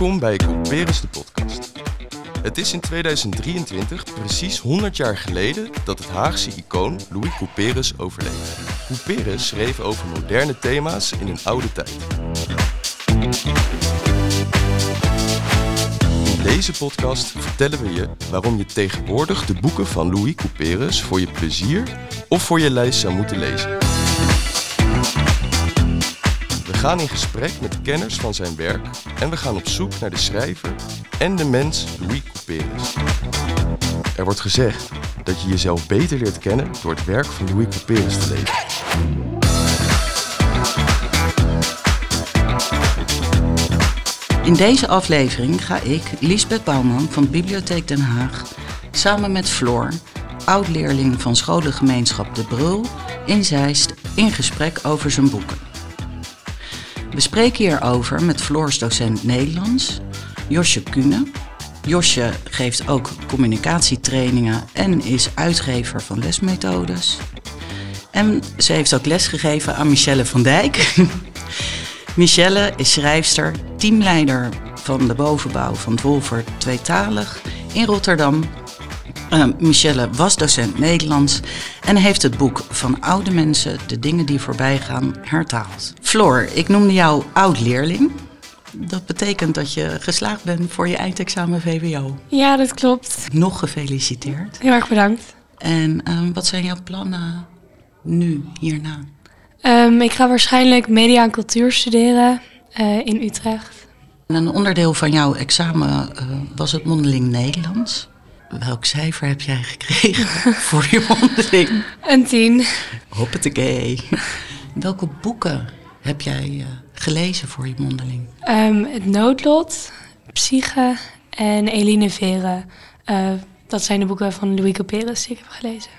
Welkom bij Couperus de podcast. Het is in 2023 precies 100 jaar geleden dat het Haagse icoon Louis Couperus overleed. Couperus schreef over moderne thema's in een oude tijd. In deze podcast vertellen we je waarom je tegenwoordig de boeken van Louis Couperus voor je plezier of voor je lijst zou moeten lezen. Gaan in gesprek met kenners van zijn werk en we gaan op zoek naar de schrijver en de mens Louis Couperus. Er wordt gezegd dat je jezelf beter leert kennen door het werk van Louis Couperus te lezen. In deze aflevering ga ik, Lisbeth Bouwman van Bibliotheek Den Haag, samen met Floor, oud-leerling van scholengemeenschap De Brul, in Zeist in gesprek over zijn boeken. We spreken hierover met Floors docent Nederlands, Josje Kune. Josje geeft ook communicatietrainingen en is uitgever van lesmethodes. En ze heeft ook lesgegeven aan Michelle van Dijk. Michelle is schrijfster, teamleider van de bovenbouw van Wolver Tweetalig in Rotterdam. Uh, Michelle was docent Nederlands en heeft het boek Van Oude Mensen, de dingen die voorbij gaan, hertaald. Floor, ik noemde jou oud-leerling. Dat betekent dat je geslaagd bent voor je eindexamen VWO. Ja, dat klopt. Nog gefeliciteerd. Heel erg bedankt. En uh, wat zijn jouw plannen nu, hierna? Um, ik ga waarschijnlijk media en cultuur studeren uh, in Utrecht. En een onderdeel van jouw examen uh, was het mondeling Nederlands. Welk cijfer heb jij gekregen voor je mondeling? Een tien. Hoppatee. Welke boeken heb jij uh, gelezen voor je mondeling? Um, het Noodlot, Psyche en Eline Vere. dat zijn de boeken van Louis Couperus die ik heb gelezen.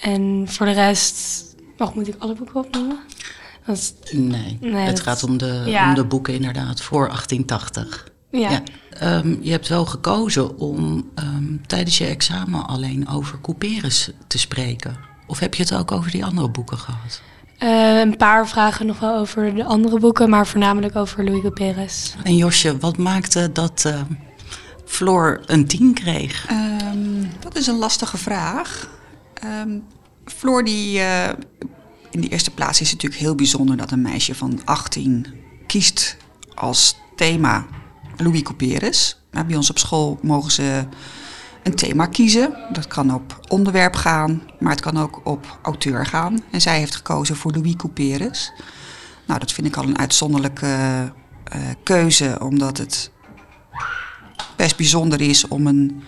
En voor de rest Wacht, moet ik alle boeken opnoemen? Dat nee, nee, het dat... gaat om de, ja. om de boeken inderdaad voor 1880. Ja. ja. Um, je hebt wel gekozen om um, tijdens je examen alleen over Couperus te spreken. Of heb je het ook over die andere boeken gehad? Uh, een paar vragen nog wel over de andere boeken, maar voornamelijk over Louis Couperus. En Josje, wat maakte dat uh, Floor een tien kreeg? Um, dat is een lastige vraag. Floor die, uh, in de eerste plaats is het natuurlijk heel bijzonder dat een meisje van 18 kiest als thema Louis Couperus. Bij ons op school mogen ze een thema kiezen. Dat kan op onderwerp gaan, maar het kan ook op auteur gaan. En zij heeft gekozen voor Louis Couperus. Nou, dat vind ik al een uitzonderlijke uh, keuze, omdat het best bijzonder is om een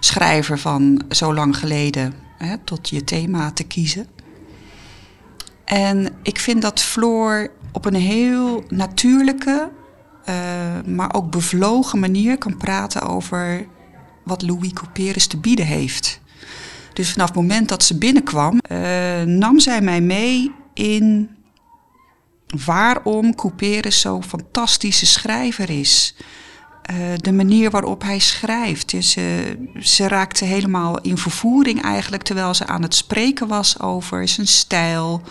schrijver van zo lang geleden hè, tot je thema te kiezen. En ik vind dat Floor op een heel natuurlijke, maar ook bevlogen manier kan praten over wat Louis Couperus te bieden heeft. Dus vanaf het moment dat ze binnenkwam, uh, nam zij mij mee in waarom Couperus zo'n fantastische schrijver is. Uh, de manier waarop hij schrijft. Ze raakte helemaal in vervoering eigenlijk terwijl ze aan het spreken was over zijn stijl,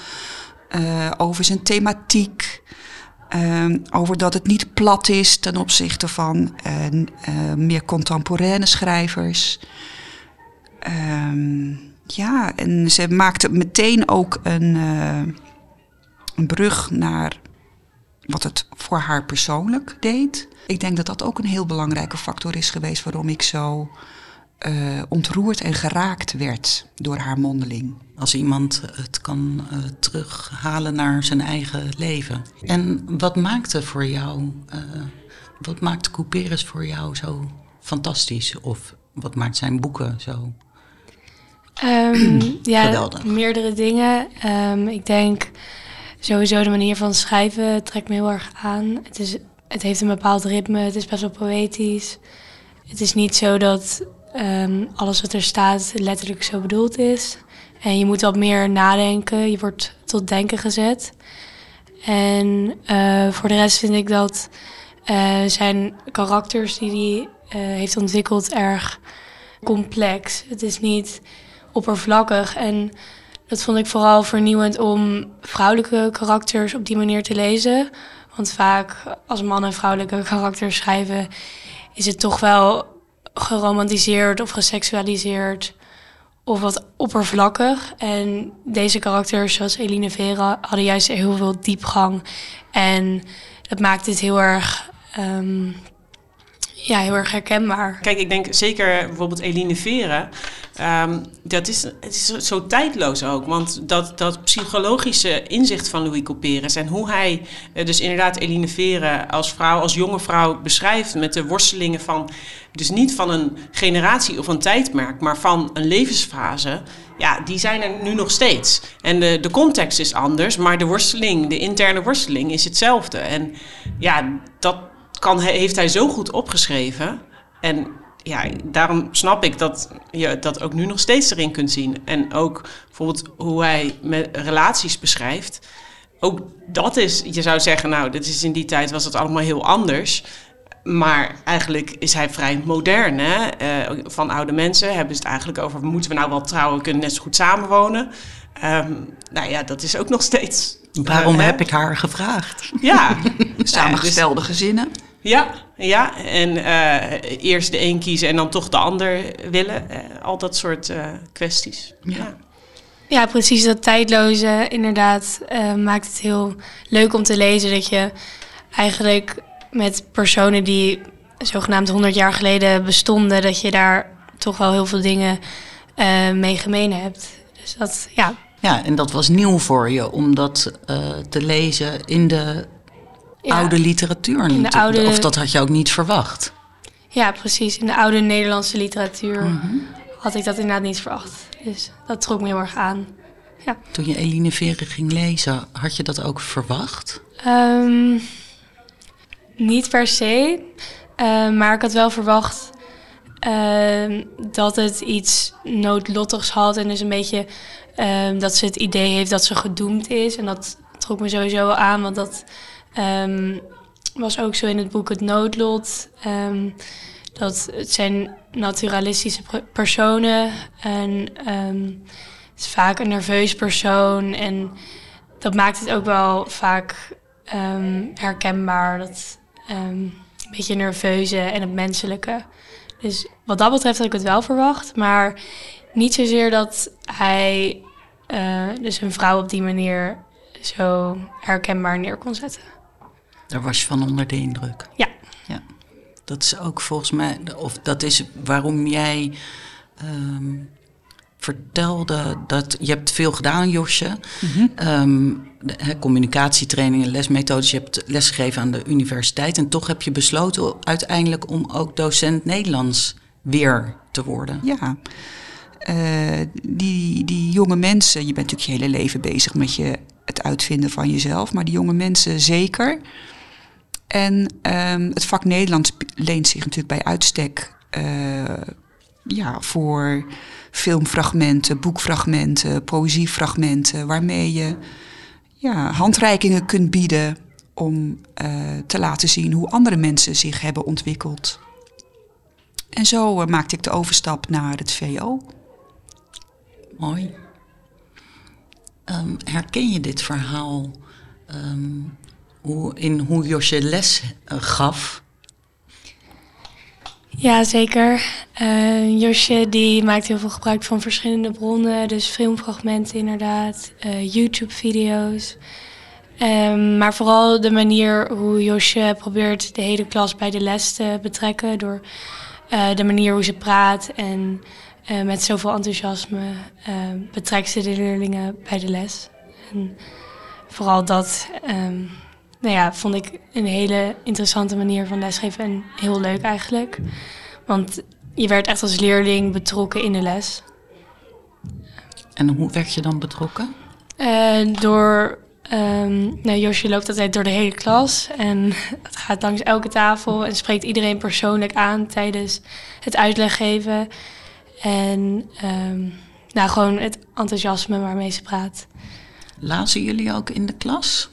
over zijn thematiek. Uh, over dat het niet plat is ten opzichte van meer contemporaine schrijvers. Ehm, ja, en ze maakte meteen ook een, een brug naar wat het voor haar persoonlijk deed. Ik denk dat dat ook een heel belangrijke factor is geweest waarom ik zo uh, ontroerd en geraakt werd door haar mondeling. Als iemand het kan uh, terughalen naar zijn eigen leven. En wat maakte voor jou, uh, wat maakt Couperus voor jou zo fantastisch? Of wat maakt zijn boeken zo um, ja, geweldig? Meerdere dingen. Um, ik denk sowieso de manier van schrijven trekt me heel erg aan. Het, is, het heeft een bepaald ritme, het is best wel poëtisch. Het is niet zo dat um, alles wat er staat letterlijk zo bedoeld is. En je moet wat meer nadenken, je wordt tot denken gezet. En uh, voor de rest vind ik dat uh, zijn karakters die hij uh, heeft ontwikkeld erg complex. Het is niet oppervlakkig en dat vond ik vooral vernieuwend om vrouwelijke karakters op die manier te lezen. Want vaak als mannen vrouwelijke karakters schrijven, is het toch wel geromantiseerd of geseksualiseerd of wat oppervlakkig. En deze karakters, zoals Eline Vera, hadden juist heel veel diepgang. En dat maakt het heel erg, ehm, ja, heel erg herkenbaar. Kijk, ik denk zeker bijvoorbeeld Eline Veren. Ehm, dat is, het is zo tijdloos ook. Want dat, dat psychologische inzicht van Louis Couperus en hoe hij eh, dus inderdaad Eline Veren als vrouw, als jonge vrouw beschrijft met de worstelingen van, dus niet van een generatie of een tijdmerk, maar van een levensfase. Ja, die zijn er nu nog steeds. En de, de context is anders, maar de worsteling, de interne worsteling is hetzelfde. En ja, dat kan, heeft hij zo goed opgeschreven. En ja, daarom snap ik dat je dat ook nu nog steeds erin kunt zien. En ook bijvoorbeeld hoe hij met relaties beschrijft. Ook dat is, je zou zeggen, nou, dit is in die tijd was het allemaal heel anders. Maar eigenlijk is hij vrij modern. Hè? Uh, van oude mensen hebben ze het eigenlijk over: moeten we nou wel trouwen, kunnen net zo goed samenwonen. Um, nou ja, dat is ook nog steeds. Waarom uh, heb ik haar gevraagd? Ja, samengestelde dus, gezinnen. Ja, ja. En uh, eerst de een kiezen en dan toch de ander willen. Uh, al dat soort uh, kwesties. Ja. ja. Ja. precies. Dat tijdloze inderdaad maakt het heel leuk om te lezen. Dat je eigenlijk met personen die zogenaamd 100 jaar geleden bestonden, dat je daar toch wel heel veel dingen mee gemeen hebt. Dus dat, ja. Ja, en dat was nieuw voor je om dat te lezen in de oude literatuur. In de oude... Of dat had je ook niet verwacht? Ja, precies. In de oude Nederlandse literatuur mhm. had ik dat inderdaad niet verwacht. Dus dat trok me heel erg aan. Ja. Toen je Eline Veren ging lezen, had je dat ook verwacht? Um, niet per se. Uh, maar ik had wel verwacht uh, dat het iets noodlottigs had. En dus een beetje uh, dat ze het idee heeft dat ze gedoemd is. En dat trok me sowieso aan, want dat Um, was ook zo in het boek Het Noodlot. Um, dat het zijn naturalistische personen. En het is vaak een nerveus persoon. En dat maakt het ook wel vaak herkenbaar. Dat een beetje nerveuze en het menselijke. Dus wat dat betreft had ik het wel verwacht. Maar niet zozeer dat hij uh, dus een vrouw op die manier zo herkenbaar neer kon zetten. Daar was je van onder de indruk. Ja. ja. Dat is ook volgens mij, of dat is waarom jij um, vertelde dat je hebt veel gedaan, Josje. Mm -hmm. um, communicatietrainingen, lesmethodes. Je hebt lesgegeven aan de universiteit. En toch heb je besloten uiteindelijk om ook docent Nederlands weer te worden. Ja. Uh, die, die jonge mensen, je bent natuurlijk je hele leven bezig met je, het uitvinden van jezelf, maar die jonge mensen zeker. En um, het vak Nederlands leent zich natuurlijk bij uitstek uh, ja, voor filmfragmenten, boekfragmenten, poëziefragmenten, waarmee je ja, handreikingen kunt bieden om uh, te laten zien hoe andere mensen zich hebben ontwikkeld. En zo maakte ik de overstap naar het VO. Mooi. Um, herken je dit verhaal um, hoe, in hoe Josje les uh, gaf? Ja, zeker. Uh, Josje die maakt heel veel gebruik van verschillende bronnen. Dus filmfragmenten inderdaad, uh, YouTube-video's. Um, maar vooral de manier hoe Josje probeert de hele klas bij de les te betrekken. Door de manier hoe ze praat en met zoveel enthousiasme betrekt ze de leerlingen bij de les. En vooral dat um, nou ja, vond ik een hele interessante manier van lesgeven en heel leuk eigenlijk. Want je werd echt als leerling betrokken in de les. En hoe werd je dan betrokken? Uh, door, um, nou, Josje loopt altijd door de hele klas en het gaat langs elke tafel en spreekt iedereen persoonlijk aan tijdens het uitleggeven. En um, nou, gewoon het enthousiasme waarmee ze praat. Lazen jullie ook in de klas?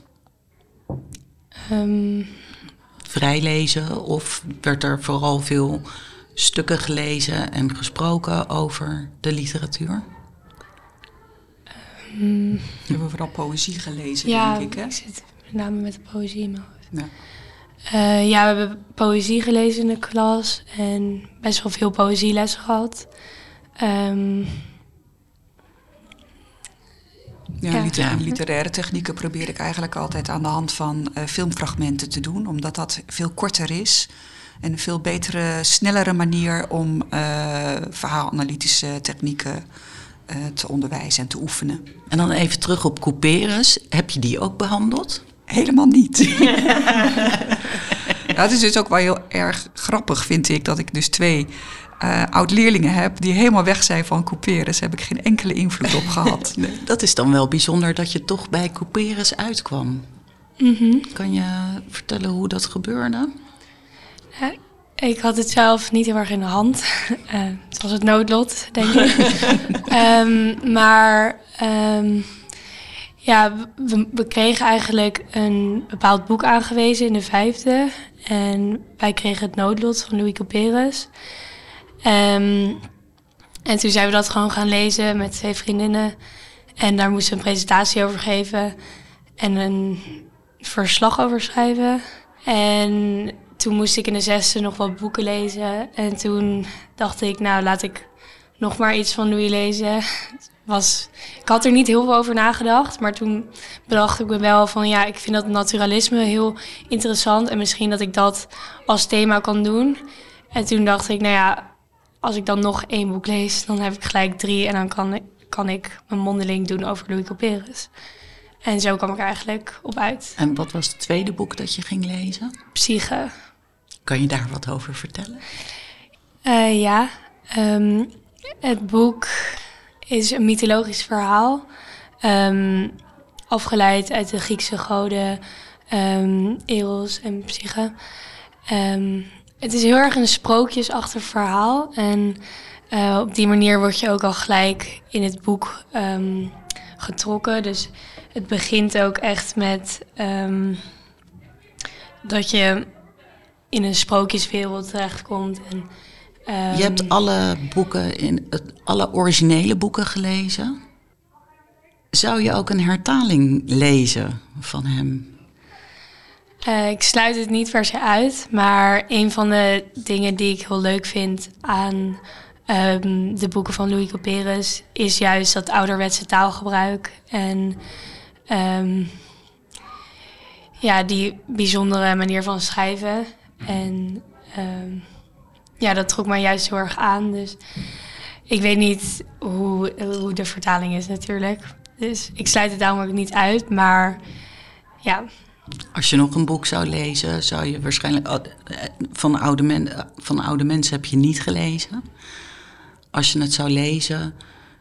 Um, Vrijlezen of werd er vooral veel stukken gelezen en gesproken over de literatuur? Mm, We hebben vooral poëzie gelezen, ja, denk ik. Hè? zit met name met de poëzie in mijn hoofd. Ja. Eh, ja, we hebben poëzie gelezen in de klas en best wel veel poëzielessen gehad. Ehm, Ja, Ja. liter- Ja. literaire technieken probeer ik eigenlijk altijd aan de hand van eh, filmfragmenten te doen, omdat dat veel korter is. En een veel betere, snellere manier om eh, verhaalanalytische technieken eh, te onderwijzen en te oefenen. En dan even terug op Couperus. Heb je die ook behandeld? Helemaal niet. ja, het is dus ook wel heel erg grappig, vind ik, dat ik dus twee eh, oud-leerlingen heb die helemaal weg zijn van Couperus. Daar heb ik geen enkele invloed op gehad. Dat is dan wel bijzonder dat je toch bij Couperus uitkwam. mhm. Kan je vertellen hoe dat gebeurde? Ja, ik had het zelf niet heel erg in de hand. Eh, het was het noodlot, denk ik. Ehm, maar ehm, ja, we, kregen eigenlijk een bepaald boek aangewezen in de vijfde. En wij kregen het noodlot van Louis Couperus. Ehm, en toen zijn we dat gewoon gaan lezen met twee vriendinnen. En daar moesten we een presentatie over geven. En een verslag over schrijven. En toen moest ik in de zesde nog wat boeken lezen. En toen dacht ik, nou laat ik nog maar iets van Louis lezen. Was, ik had er niet heel veel over nagedacht. Maar toen bedacht ik me wel van ja, ik vind dat naturalisme heel interessant. En misschien dat ik dat als thema kan doen. En toen dacht ik, nou ja, als ik dan nog één boek lees, dan heb ik gelijk drie. En dan kan ik, kan ik mijn mondeling doen over Louis Couperus. En zo kwam ik er eigenlijk op uit. En wat was het tweede boek dat je ging lezen? Psyche. Kan je daar wat over vertellen? Eh, ja, ehm, het boek is een mythologisch verhaal. ehm, afgeleid uit de Griekse goden ehm, Eros en Psyche. Ehm, het is heel erg een sprookjesachtig verhaal. En eh, op die manier word je ook al gelijk in het boek getrokken. Dus het begint ook echt met dat je in een sprookjeswereld terechtkomt. En, ehm, Je hebt alle boeken, in alle originele boeken gelezen. Zou je ook een hertaling lezen van hem? eh, ik sluit het niet per se uit, maar een van de dingen die ik heel leuk vind aan ehm, de boeken van Louis Couperus is juist dat ouderwetse taalgebruik en ehm, ja, die bijzondere manier van schrijven. En ehm, ja, dat trok mij juist heel erg aan. Dus ik weet niet hoe, hoe de vertaling is natuurlijk. Dus ik sluit het daarom ook niet uit, maar ja, Als je nog een boek zou lezen, zou je waarschijnlijk. oh, eh, Van oude, men, van oude mensen heb je niet gelezen. Als je het zou lezen,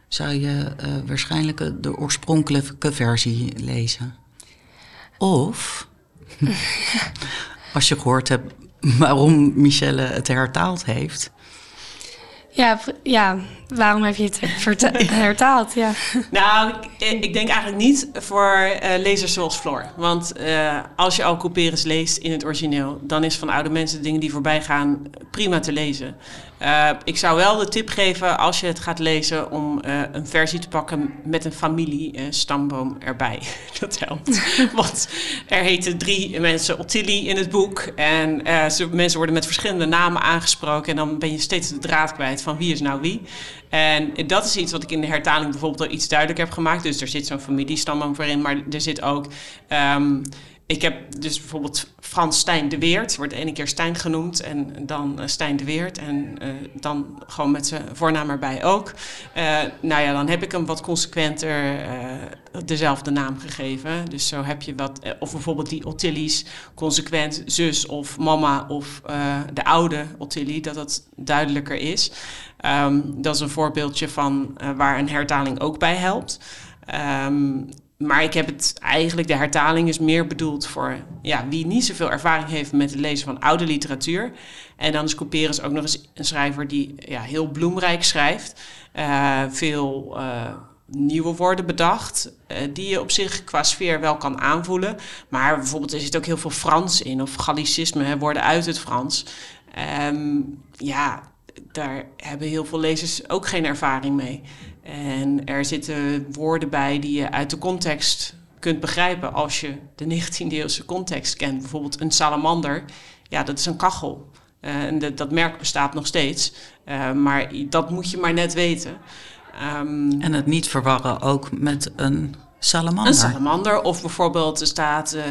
zou je eh, waarschijnlijk eh, de oorspronkelijke versie lezen. Of, als je gehoord hebt waarom Michelle het hertaald heeft. Ja, ja, waarom heb je het hertaald? Ja. Nou, ik, ik denk eigenlijk niet voor eh, lezers zoals Floor. Want eh, als je al Couperus leest in het origineel, dan is van oude mensen de dingen die voorbij gaan prima te lezen. Eh, ik zou wel de tip geven als je het gaat lezen om eh, een versie te pakken met een familie eh, stamboom erbij. Dat helpt. Want er heten drie mensen Ottilie in het boek. En ze, mensen worden met verschillende namen aangesproken. En dan ben je steeds de draad kwijt van wie is nou wie. En dat is iets wat ik in de hertaling bijvoorbeeld al iets duidelijker heb gemaakt. Dus er zit zo'n familiestamboom voor in, maar er zit ook... ehm, ik heb dus bijvoorbeeld Frans Stijn de Weert, wordt de ene keer Stijn genoemd en dan eh, Stijn de Weert en eh, dan gewoon met zijn voornaam erbij ook. Eh, nou ja, dan heb ik hem wat consequenter dezelfde naam gegeven. Dus zo heb je wat, of bijvoorbeeld die Ottilie's consequent zus of mama of de oude Ottilie, dat dat duidelijker is. Ehm, dat is een voorbeeldje van waar een hertaling ook bij helpt. Ehm, maar ik heb het eigenlijk, de hertaling is meer bedoeld voor ja, wie niet zoveel ervaring heeft met het lezen van oude literatuur. En dan is Couperus ook nog eens een schrijver die ja, heel bloemrijk schrijft. Eh, veel eh, nieuwe woorden bedacht, eh, die je op zich qua sfeer wel kan aanvoelen. Maar bijvoorbeeld er zit ook heel veel Frans in, of Gallicisme, hè, woorden uit het Frans. Ehm, ja, daar hebben heel veel lezers ook geen ervaring mee. En er zitten woorden bij die je uit de context kunt begrijpen als je de 19e-eeuwse context kent. Bijvoorbeeld een salamander, ja, dat is een kachel. Uh, en de, dat merk bestaat nog steeds, uh, maar dat moet je maar net weten. Um, en het niet verwarren ook met een salamander. Een salamander, of bijvoorbeeld er staat uh,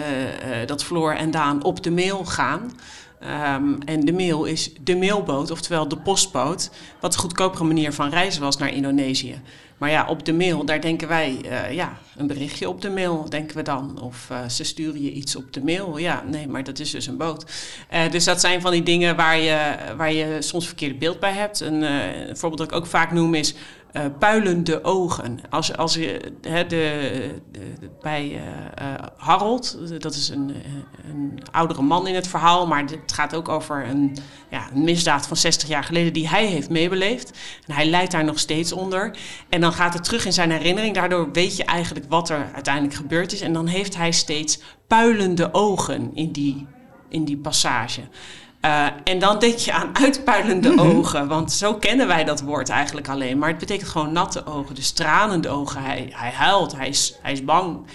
dat Floor en Daan op de mail gaan. Um, en de mail is de mailboot, oftewel de postboot, wat een goedkopere manier van reizen was naar Indonesië. Maar ja, op de mail, daar denken wij, uh, ja, een berichtje op de mail, denken we dan. Of uh, ze sturen je iets op de mail. Ja, nee, maar dat is dus een boot. Uh, dus dat zijn van die dingen waar je, waar je soms verkeerde beeld bij hebt. Een, een voorbeeld dat ik ook vaak noem is uh, puilende ogen. Als, als je de, de, bij uh, Harold, dat is een, een, oudere man in het verhaal, maar het gaat ook over een, ja, misdaad van 60 jaar geleden die hij heeft meebeleefd. En hij lijdt daar nog steeds onder. En dan gaat het terug in zijn herinnering. Daardoor weet je eigenlijk wat er uiteindelijk gebeurd is. En dan heeft hij steeds puilende ogen in die, in die passage. Uh, en dan denk je aan uitpuilende mm -hmm. ogen, want zo kennen wij dat woord eigenlijk alleen. Maar het betekent gewoon natte ogen, dus tranende ogen. Hij, hij huilt, hij is, hij is bang.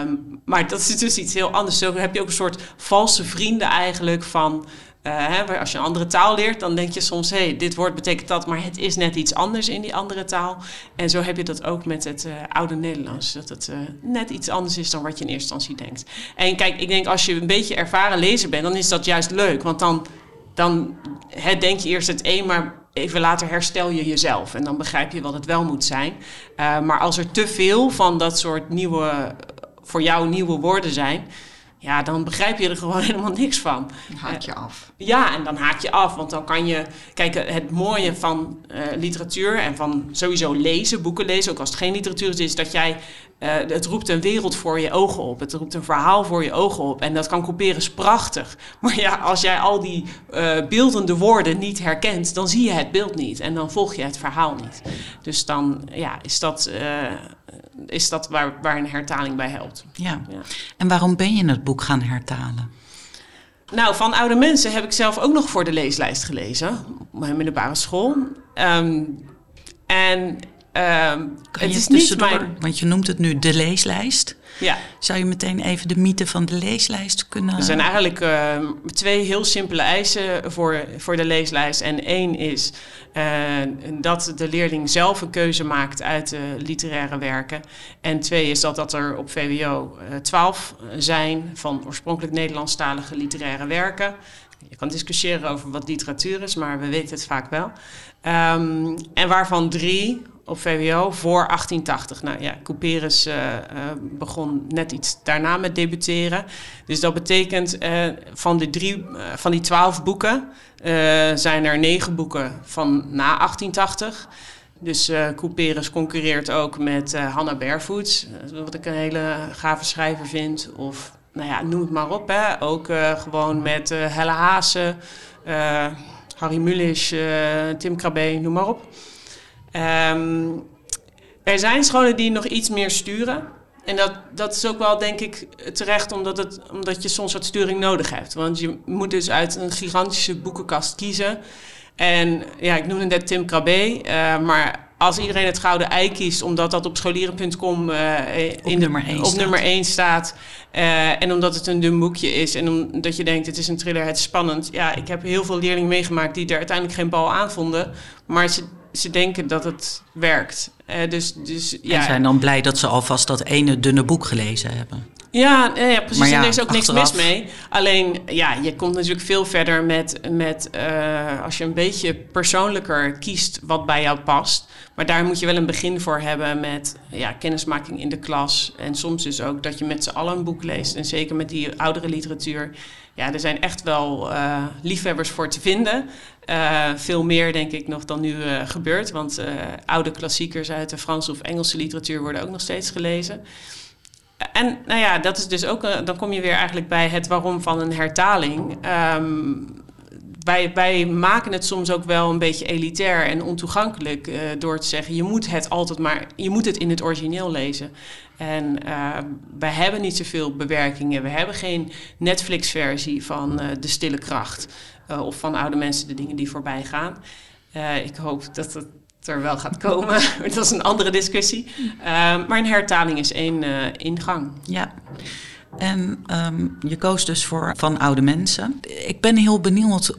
Um, maar dat is dus iets heel anders. Zo heb je ook een soort valse vrienden eigenlijk van... Uh, hè, als je een andere taal leert, dan denk je soms... hé, hey, dit woord betekent dat, maar het is net iets anders in die andere taal. En zo heb je dat ook met het uh, oude Nederlands. Dat het uh, net iets anders is dan wat je in eerste instantie denkt. En kijk, ik denk als je een beetje ervaren lezer bent... dan is dat juist leuk, want dan, dan hè, denk je eerst het een... maar even later herstel je jezelf en dan begrijp je wat het wel moet zijn. maar als er te veel van dat soort nieuwe... voor jou nieuwe woorden zijn ja, dan begrijp je er gewoon helemaal niks van. Dan haak je af. Ja, en dan haak je af. Want dan kan je... Kijk, het mooie van uh, literatuur en van sowieso lezen, boeken lezen... ook als het geen literatuur is, is dat jij... Uh, het roept een wereld voor je ogen op. Het roept een verhaal voor je ogen op. En dat kan kopiëren is prachtig. Maar ja, als jij al die uh, beeldende woorden niet herkent... dan zie je het beeld niet. En dan volg je het verhaal niet. Dus dan ja, is dat is dat waar, waar een hertaling bij helpt. Ja. ja. En waarom ben je het boek gaan hertalen? Nou, van oude mensen heb ik zelf ook nog voor de leeslijst gelezen. Op mijn middelbare school. Um, en um, het is niet mijn... Want je noemt het nu de leeslijst. Ja. Zou je meteen even de mythe van de leeslijst kunnen... Er zijn eigenlijk uh, twee heel simpele eisen voor, voor de leeslijst. En één is uh, dat de leerling zelf een keuze maakt uit de literaire werken. En twee is dat, dat er op VWO uh, 12 zijn van oorspronkelijk Nederlandstalige literaire werken. Je kan discussiëren over wat literatuur is, maar we weten het vaak wel. Um, en waarvan drie op VWO voor 1880. Nou ja, Couperus uh, uh, begon net iets daarna met debuteren. Dus dat betekent uh, van, de drie, van die twaalf boeken zijn er negen boeken van na 1880. Dus uh, Couperus concurreert ook met Hannah Barefoots, wat ik een hele gave schrijver vind. Of nou ja, noem het maar op. Hè. Ook gewoon met Helle Haase, Harry Mulisch, Tim Krabbe, noem maar op. Um, er zijn scholen die nog iets meer sturen. En dat, dat is ook wel, denk ik, terecht omdat, het, omdat je soms wat sturing nodig hebt. Want je moet dus uit een gigantische boekenkast kiezen. En ja, ik noemde net Tim Krabbe, uh, maar als iedereen het gouden ei kiest, omdat dat op scholieren.com uh, op, nummer, één op staat. nummer 1 staat. Uh, en omdat het een dun boekje is en omdat je denkt het is een thriller, het is spannend. Ja, ik heb heel veel leerlingen meegemaakt die er uiteindelijk geen bal aan vonden. Maar ze, ze denken dat het werkt. Uh, dus, dus, ja. En zijn dan blij dat ze alvast dat ene dunne boek gelezen hebben. Ja, ja precies. Ja, en er is ook achteraf... niks mis mee. Alleen, ja, je komt natuurlijk veel verder met, met uh, als je een beetje persoonlijker kiest wat bij jou past. Maar daar moet je wel een begin voor hebben met ja, kennismaking in de klas. En soms dus ook dat je met z'n allen een boek leest. En zeker met die oudere literatuur. Ja, er zijn echt wel uh, liefhebbers voor te vinden. Uh, veel meer, denk ik, nog dan nu uh, gebeurt. Want oude klassiekers uit de Franse of Engelse literatuur worden ook nog steeds gelezen. En nou ja, dat is dus ook, dan kom je weer eigenlijk bij het waarom van een hertaling. Um, wij, wij, maken het soms ook wel een beetje elitair en ontoegankelijk uh, door te zeggen: je moet het altijd maar, je moet het in het origineel lezen. En uh, wij hebben niet zoveel bewerkingen. We hebben geen Netflix-versie van De Stille Kracht of van oude mensen, de dingen die voorbij gaan. ik hoop dat het er wel gaat komen. dat is een andere discussie. Ehm, maar een hertaling is één ingang. Ja. En um, je koos dus voor van oude mensen. Ik ben heel benieuwd,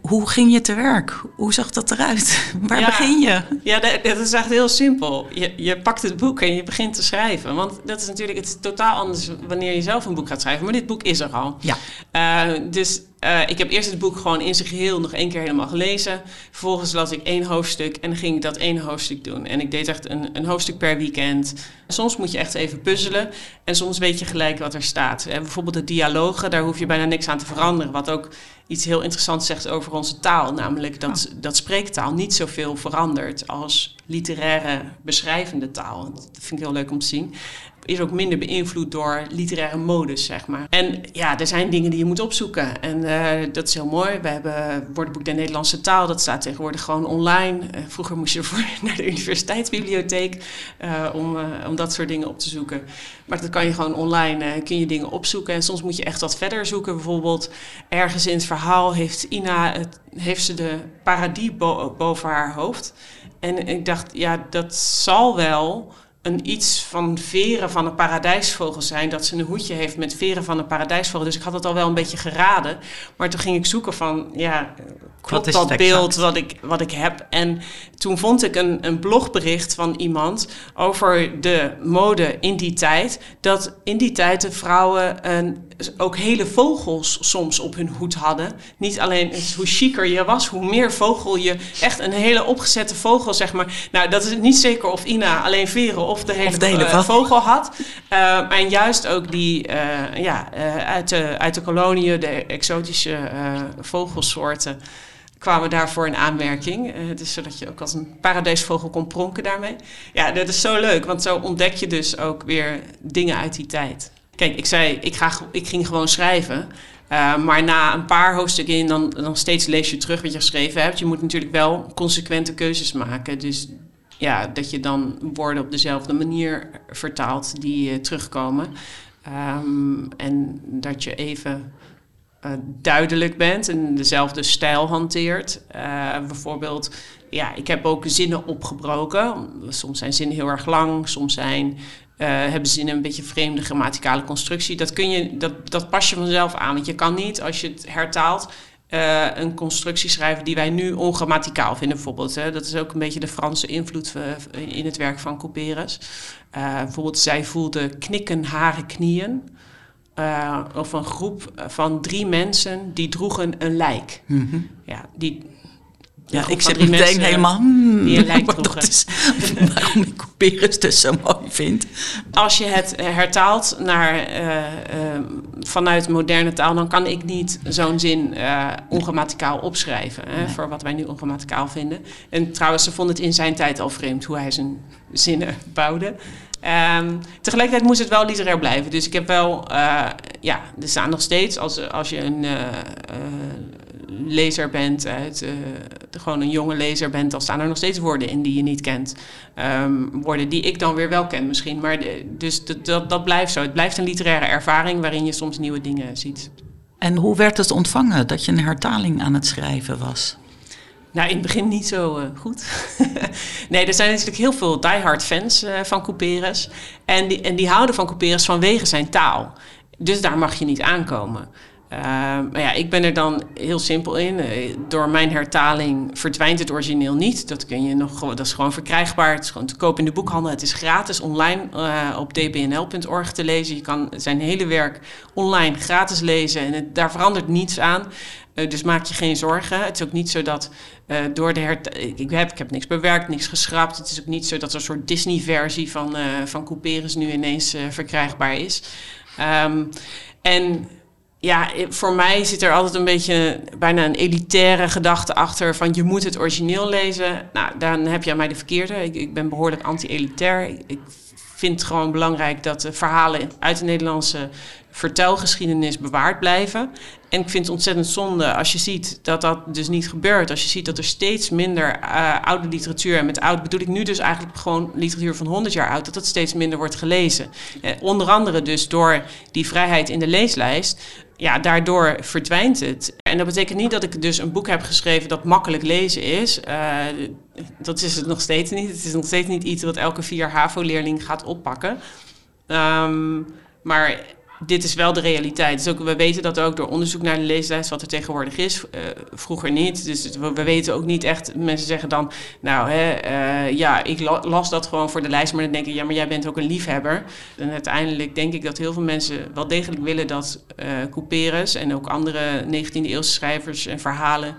hoe ging je te werk? Hoe zag dat eruit? Waar begin je? Ja, dat, dat, is echt heel simpel. Je, je pakt het boek en je begint te schrijven. Want dat is natuurlijk het is totaal anders wanneer je zelf een boek gaat schrijven. Maar dit boek is er al. Ja. Uh, dus uh, ik heb eerst het boek gewoon in zijn geheel nog één keer helemaal gelezen. Vervolgens las ik één hoofdstuk en ging ik dat één hoofdstuk doen. En ik deed echt een, een hoofdstuk per weekend. Soms moet je echt even puzzelen en soms weet je gelijk wat er staat. En bijvoorbeeld de dialogen, daar hoef je bijna niks aan te veranderen. Wat ook iets heel interessants zegt over onze taal. Namelijk dat, dat spreektaal niet zoveel verandert als literaire beschrijvende taal. Dat vind ik heel leuk om te zien is ook minder beïnvloed door literaire modus, zeg maar. En ja, er zijn dingen die je moet opzoeken. En uh, dat is heel mooi. We hebben woordenboek der Nederlandse taal. Dat staat tegenwoordig gewoon online. Uh, vroeger moest je ervoor naar de universiteitsbibliotheek uh, om, om dat soort dingen op te zoeken. Maar dat kan je gewoon online, kun je dingen opzoeken. En soms moet je echt wat verder zoeken. Bijvoorbeeld ergens in het verhaal heeft Ina, het, heeft ze de paradie bo boven haar hoofd. En ik dacht, ja, dat zal wel een iets van veren van een paradijsvogel zijn. Dat ze een hoedje heeft met veren van een paradijsvogel. Dus ik had het al wel een beetje geraden. Maar toen ging ik zoeken van, ja, klopt dat beeld wat ik, wat ik heb? En toen vond ik een, een blogbericht van iemand over de mode in die tijd. Dat in die tijd de vrouwen een, ook hele vogels soms op hun hoed hadden. Niet alleen hoe chiquer je was, hoe meer vogel je... Echt een hele opgezette vogel, zeg maar. Nou, dat is niet zeker of Ina alleen veren of de hele, de uh, vogel had. Uh, en juist ook die uh, ja, uit, de, uit de koloniën, de exotische vogelsoorten kwamen daarvoor in aanmerking. Uh, dus zodat je ook als een paradijsvogel kon pronken daarmee. Ja, dat is zo leuk, want zo ontdek je dus ook weer dingen uit die tijd. Kijk, ik zei, ik, ga, ik ging gewoon schrijven. Uh, maar na een paar hoofdstukken in, dan, dan steeds lees je terug wat je geschreven hebt. Je moet natuurlijk wel consequente keuzes maken. Dus ja, dat je dan woorden op dezelfde manier vertaalt die uh, terugkomen. Um, en dat je even uh, duidelijk bent en dezelfde stijl hanteert. Uh, bijvoorbeeld, ja, ik heb ook zinnen opgebroken. Soms zijn zinnen heel erg lang, soms zijn, hebben zinnen een beetje vreemde grammaticale constructie. Dat, kun je, dat, dat pas je vanzelf aan. Want je kan niet, als je het hertaalt, uh, een constructie schrijven die wij nu ongrammaticaal vinden, bijvoorbeeld. Hè. Dat is ook een beetje de Franse invloed in het werk van Couperus. Uh, bijvoorbeeld, zij voelde knikken hare knieën. Uh, of een groep van drie mensen die droegen een lijk. Mm -hmm. Ja, die, ja, ik zit meteen mensen, helemaal... Hmm, die een lijk droegen. Is, waarom ik Couperus dus zo mooi vind. Als je het hertaalt naar, uh, uh, vanuit moderne taal... dan kan ik niet zo'n zin ongrammaticaal opschrijven... Nee. voor wat wij nu ongrammaticaal vinden. En trouwens, ze vonden het in zijn tijd al vreemd... hoe hij zijn zinnen bouwde. Um, tegelijkertijd moest het wel literair blijven. Dus ik heb wel, uh, ja, er staan nog steeds, als, als je een uh, uh, lezer bent, uit, gewoon een jonge lezer bent, dan staan er nog steeds woorden in die je niet kent. Um, woorden die ik dan weer wel ken misschien. Maar de, dus dat, dat, dat blijft zo. Het blijft een literaire ervaring waarin je soms nieuwe dingen ziet. En hoe werd het ontvangen dat je een hertaling aan het schrijven was? Nou, in het begin niet zo uh, goed. nee, er zijn natuurlijk heel veel diehard fans uh, van Couperus. En die, en die houden van Couperus vanwege zijn taal. Dus daar mag je niet aankomen. Uh, maar ja, ik ben er dan heel simpel in. door mijn hertaling verdwijnt het origineel niet. Dat, kun je nog, dat is gewoon verkrijgbaar. Het is gewoon te koop in de boekhandel. Het is gratis online op dbnl.org te lezen. Je kan zijn hele werk online gratis lezen. En het, daar verandert niets aan. Uh, dus maak je geen zorgen. Het is ook niet zo dat uh, door de her... Ik heb, ik heb niks bewerkt, niks geschrapt. Het is ook niet zo dat er een soort Disney-versie van, uh, van Couperus nu ineens verkrijgbaar is. Um, en ja, voor mij zit er altijd een beetje bijna een elitaire gedachte achter van je moet het origineel lezen. Nou, dan heb je aan mij de verkeerde. Ik, ik ben behoorlijk anti-elitair. Ik, vind het gewoon belangrijk dat de verhalen uit de Nederlandse vertelgeschiedenis bewaard blijven. En ik vind het ontzettend zonde als je ziet dat dat dus niet gebeurt. Als je ziet dat er steeds minder uh, oude literatuur, en met oud bedoel ik nu dus eigenlijk gewoon literatuur van 100 jaar oud, dat dat steeds minder wordt gelezen. Eh, onder andere dus door die vrijheid in de leeslijst ja, daardoor verdwijnt het. En dat betekent niet dat ik dus een boek heb geschreven dat makkelijk lezen is. Uh, dat is het nog steeds niet. Het is nog steeds niet iets wat elke vier HAVO-leerling gaat oppakken. Um, maar dit is wel de realiteit. Dus ook, we weten dat ook door onderzoek naar de leeslijst wat er tegenwoordig is. Uh, vroeger niet. Dus we, we, weten ook niet echt. Mensen zeggen dan, nou hè, uh, ja, ik las dat gewoon voor de lijst. Maar dan denk ik, ja, maar jij bent ook een liefhebber. En uiteindelijk denk ik dat heel veel mensen wel degelijk willen dat uh, Couperus en ook andere 19e eeuwse schrijvers en verhalen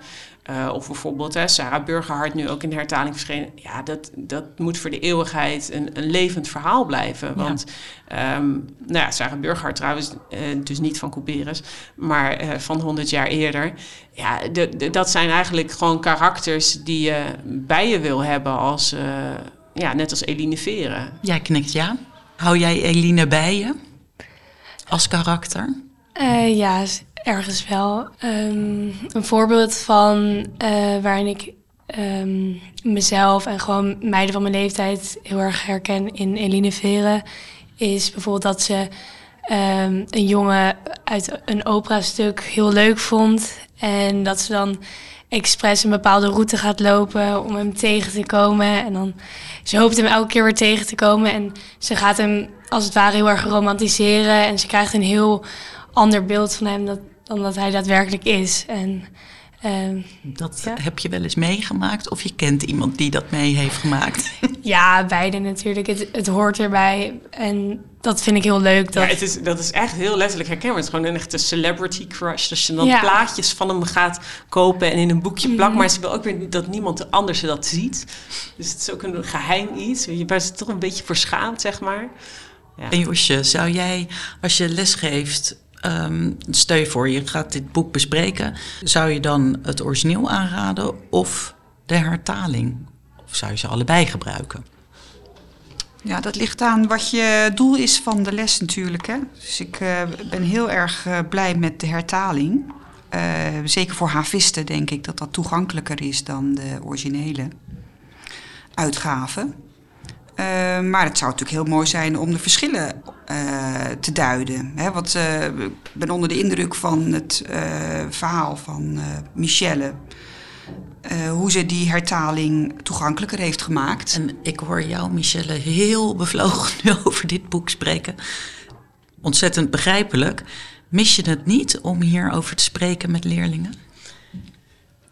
uh, of bijvoorbeeld hè, Sarah Burgerhart nu ook in de hertaling verschenen. Ja, dat, dat moet voor de eeuwigheid een, een levend verhaal blijven. Want ja. Um, nou ja, Sarah Burgerhart trouwens, uh, dus niet van Couperus, maar uh, van 100 jaar eerder. Ja, de, de, dat zijn eigenlijk gewoon karakters die je bij je wil hebben als, ja, net als Eline Veren. Jij knikt ja. Hou jij Eline bij je als karakter? ja, ergens wel. Um, een voorbeeld van uh, waarin ik um, mezelf en gewoon meiden van mijn leeftijd heel erg herken in Eline Veren, is bijvoorbeeld dat ze um, een jongen uit een operastuk heel leuk vond. En dat ze dan expres een bepaalde route gaat lopen om hem tegen te komen. En dan ze hoopt hem elke keer weer tegen te komen. En ze gaat hem als het ware heel erg romantiseren. En ze krijgt een heel ander beeld van hem dat, dan dat hij daadwerkelijk is. En, uh, dat ja. heb je wel eens meegemaakt of je kent iemand die dat mee heeft gemaakt? ja, beide natuurlijk. Het, het hoort erbij en dat vind ik heel leuk. Dat... Ja, het is, dat is echt heel letterlijk herkenbaar. Het is gewoon een echte celebrity crush. Als je dan ja. plaatjes van hem gaat kopen en in een boekje plakt. Mm. Maar ze wil ook weer dat niemand anders dat ziet. Dus het is ook een geheim iets. Je bent toch een beetje verschaamd, zeg maar. Ja. En Josje, zou jij, als je les geeft, Um, stel je voor, je gaat dit boek bespreken. Zou je dan het origineel aanraden of de hertaling? Of zou je ze allebei gebruiken? Ja, dat ligt aan wat je doel is van de les natuurlijk. Hè? Dus ik uh, ben heel erg uh, blij met de hertaling. Uh, zeker voor havisten denk ik dat dat toegankelijker is dan de originele uitgave. Uh, maar het zou natuurlijk heel mooi zijn om de verschillen uh, te duiden. Hè, want uh, ik ben onder de indruk van het verhaal van Michelle. hoe ze die hertaling toegankelijker heeft gemaakt. En ik hoor jou, Michelle, heel bevlogen nu over dit boek spreken. Ontzettend begrijpelijk. Mis je het niet om hierover te spreken met leerlingen?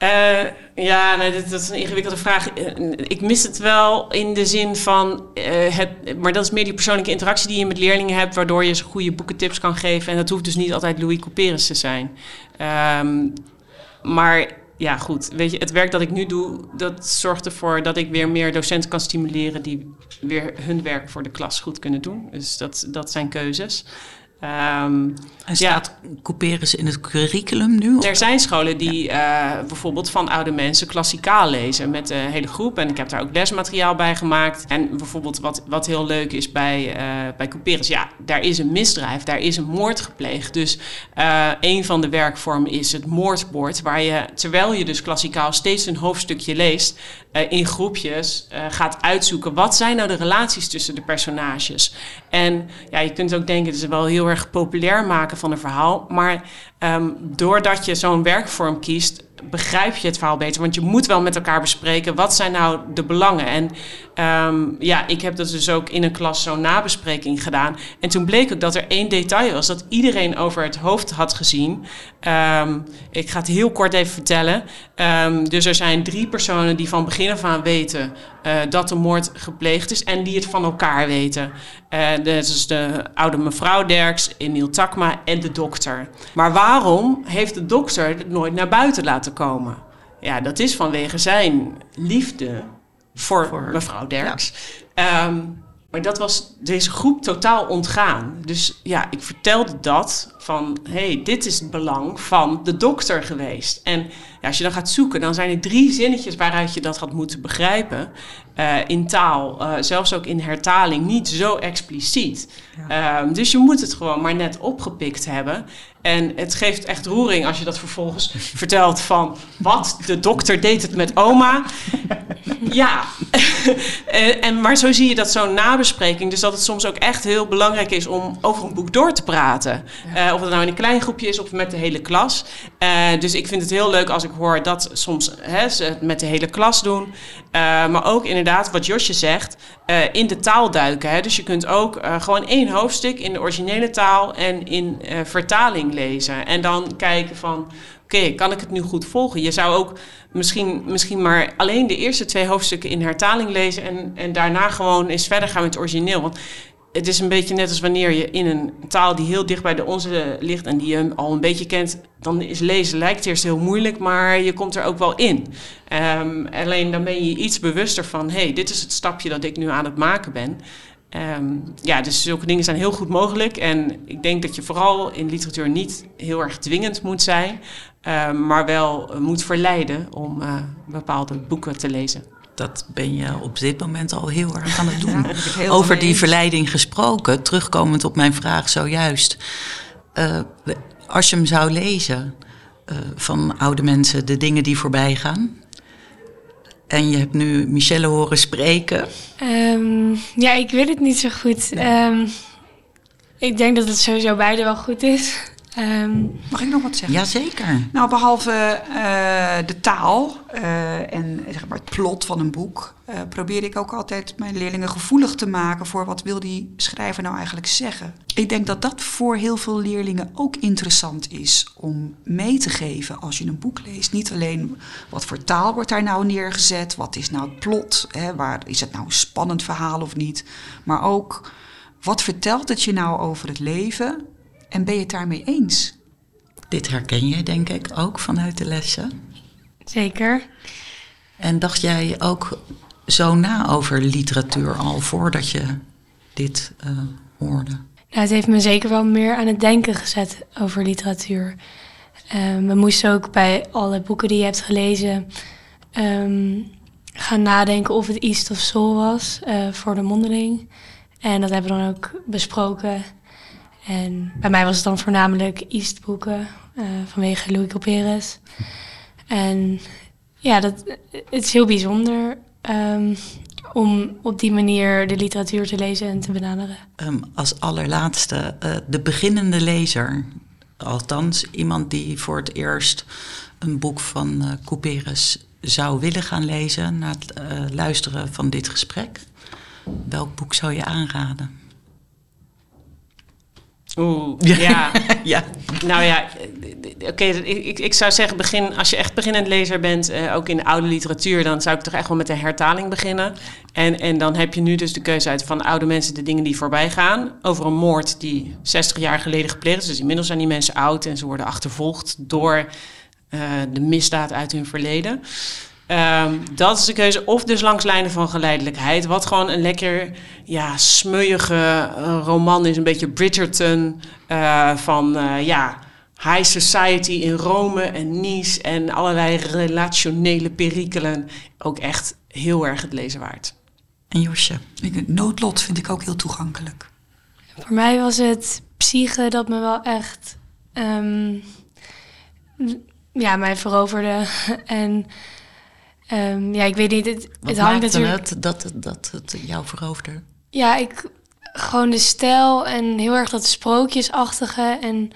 Uh, ja, dat, is een ingewikkelde vraag. Ik mis het wel in de zin van uh, het, maar dat is meer die persoonlijke interactie die je met leerlingen hebt, waardoor je ze goede boekentips kan geven. En dat hoeft dus niet altijd Louis Couperus te zijn. Um, maar ja, goed. Weet je, het werk dat ik nu doe, dat zorgt ervoor dat ik weer meer docenten kan stimuleren die weer hun werk voor de klas goed kunnen doen. Dus dat, dat zijn keuzes. Um, en staat ja, couperen ze in het curriculum nu? Er zijn scholen die ja. uh, bijvoorbeeld van oude mensen klassikaal lezen met de hele groep. En ik heb daar ook lesmateriaal bij gemaakt. En bijvoorbeeld wat, wat heel leuk is bij, uh, bij couperus, ja, daar is een misdrijf, daar is een moord gepleegd. Dus uh, een van de werkvormen is het moordbord, waar je, terwijl je dus klassikaal steeds een hoofdstukje leest, in groepjes gaat uitzoeken wat zijn nou de relaties tussen de personages. En ja, je kunt ook denken, het is wel heel erg populair maken van een verhaal. Maar um, doordat je zo'n werkvorm kiest, begrijp je het verhaal beter. Want je moet wel met elkaar bespreken, wat zijn nou de belangen? En um, ja, ik heb dat dus ook in een klas zo'n nabespreking gedaan. En toen bleek ook dat er één detail was, dat iedereen over het hoofd had gezien. Um, ik ga het heel kort even vertellen. Um, dus er zijn drie personen die van begin af aan weten uh, dat de moord gepleegd is en die het van elkaar weten. Uh, dat is de oude mevrouw Derks, Emiel Takma en de dokter. Maar waarom heeft de dokter het nooit naar buiten laten komen? Ja, dat is vanwege zijn liefde voor, voor mevrouw Derks. Ja. Um, maar dat was deze groep totaal ontgaan. Dus ja, ik vertelde dat van, hé, hey, dit is het belang van de dokter geweest. En Ja, als je dan gaat zoeken, dan zijn er drie zinnetjes waaruit je dat had moeten begrijpen. Uh, in taal, uh, zelfs ook in hertaling, niet zo expliciet. Ja. Um, dus je moet het gewoon maar net opgepikt hebben. En het geeft echt roering als je dat vervolgens vertelt van... wat, de dokter deed het met oma. ja, en, en, maar zo zie je dat zo'n nabespreking... dus dat het soms ook echt heel belangrijk is om over een boek door te praten. Uh, of het nou in een klein groepje is of met de hele klas. Uh, dus ik vind het heel leuk als ik hoor dat soms hè, ze het met de hele klas doen. Uh, maar ook inderdaad, wat Josje zegt, in de taal duiken. Hè. Dus je kunt ook gewoon één hoofdstuk in de originele taal... en in vertaling lezen. En dan kijken van, oké, kan ik het nu goed volgen? Je zou ook misschien, misschien maar alleen de eerste twee hoofdstukken in hertaling lezen... en, en daarna gewoon eens verder gaan met het origineel. Want het is een beetje net als wanneer je in een taal die heel dicht bij de onze ligt... en die je al een beetje kent, dan is lezen lijkt eerst heel moeilijk... maar je komt er ook wel in. Um, alleen dan ben je iets bewuster van... hé, hey, dit is het stapje dat ik nu aan het maken ben... Um, ja, dus zulke dingen zijn heel goed mogelijk. En ik denk dat je vooral in literatuur niet heel erg dwingend moet zijn, uh, maar wel moet verleiden om uh, bepaalde boeken te lezen. Dat ben je op dit moment al heel erg aan het doen. Ja, Over die verleiding gesproken, terugkomend op mijn vraag zojuist. Uh, als je hem zou lezen van oude mensen, de dingen die voorbij gaan, en je hebt nu Michelle horen spreken. Um, ja, ik weet het niet zo goed. Nee. Um, ik denk dat het sowieso beide wel goed is. Um, Mag ik nog wat zeggen? Jazeker. Nou, behalve uh, de taal uh, en zeg maar, het plot van een boek, uh, probeer ik ook altijd mijn leerlingen gevoelig te maken voor wat wil die schrijver nou eigenlijk zeggen. Ik denk dat dat voor heel veel leerlingen ook interessant is om mee te geven als je een boek leest. Niet alleen wat voor taal wordt daar nou neergezet, wat is nou het plot, hè, waar, is het nou een spannend verhaal of niet, maar ook wat vertelt het je nou over het leven en ben je het daarmee eens? Dit herken jij denk ik ook vanuit de lessen. Zeker. En dacht jij ook zo na over literatuur al voordat je dit uh, hoorde? Nou, het heeft me zeker wel meer aan het denken gezet over literatuur. Um, we moesten ook bij alle boeken die je hebt gelezen um, gaan nadenken of het East of Soul was uh, voor de mondeling. En dat hebben we dan ook besproken. En bij mij was het dan voornamelijk East boeken uh, vanwege Louis Couperus. En ja, dat, het is heel bijzonder um, om op die manier de literatuur te lezen en te benaderen. Um, als allerlaatste, uh, de beginnende lezer. Althans, iemand die voor het eerst een boek van uh, Couperus zou willen gaan lezen na het luisteren van dit gesprek. Welk boek zou je aanraden? Oeh, ja. ja. Nou ja, oké, okay, ik, ik zou zeggen, begin, als je echt beginnend lezer bent, uh, ook in de oude literatuur, dan zou ik toch echt wel met de hertaling beginnen. En, en dan heb je nu dus de keuze uit van oude mensen de dingen die voorbij gaan. Over een moord die 60 jaar geleden gepleegd is. Dus inmiddels zijn die mensen oud en ze worden achtervolgd door uh, de misdaad uit hun verleden. Um, dat is de keuze. Of dus langs lijnen van geleidelijkheid. Wat gewoon een lekker ja, smeuïge uh, roman is. Een beetje Bridgerton. Uh, van uh, ja, high society in Rome en Nice. En allerlei relationele perikelen. Ook echt heel erg het lezen waard. En Josje? Noodlot vind ik ook heel toegankelijk. Voor mij was het psyche dat me wel echt... Um, ja, mij veroverde. en... Um, ja, ik weet niet. Het, Wat het hangt natuurlijk. Het dat, dat het jou veroverde? Ja, ik gewoon de stijl en heel erg dat sprookjesachtige en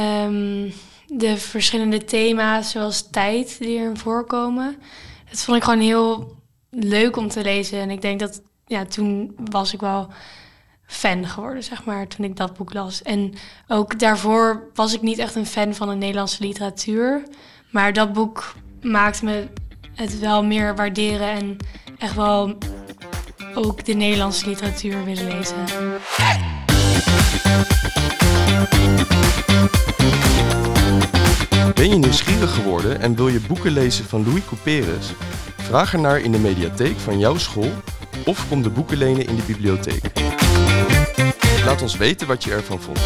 um, de verschillende thema's zoals tijd die erin voorkomen. Dat vond ik gewoon heel leuk om te lezen en ik denk dat ja, toen was ik wel fan geworden, zeg maar, toen ik dat boek las. En ook daarvoor was ik niet echt een fan van de Nederlandse literatuur, maar dat boek maakte me het wel meer waarderen en echt wel ook de Nederlandse literatuur willen lezen. Ben je nieuwsgierig geworden en wil je boeken lezen van Louis Couperus? Vraag ernaar in de mediatheek van jouw school of kom de boeken lenen in de bibliotheek. Laat ons weten wat je ervan vond.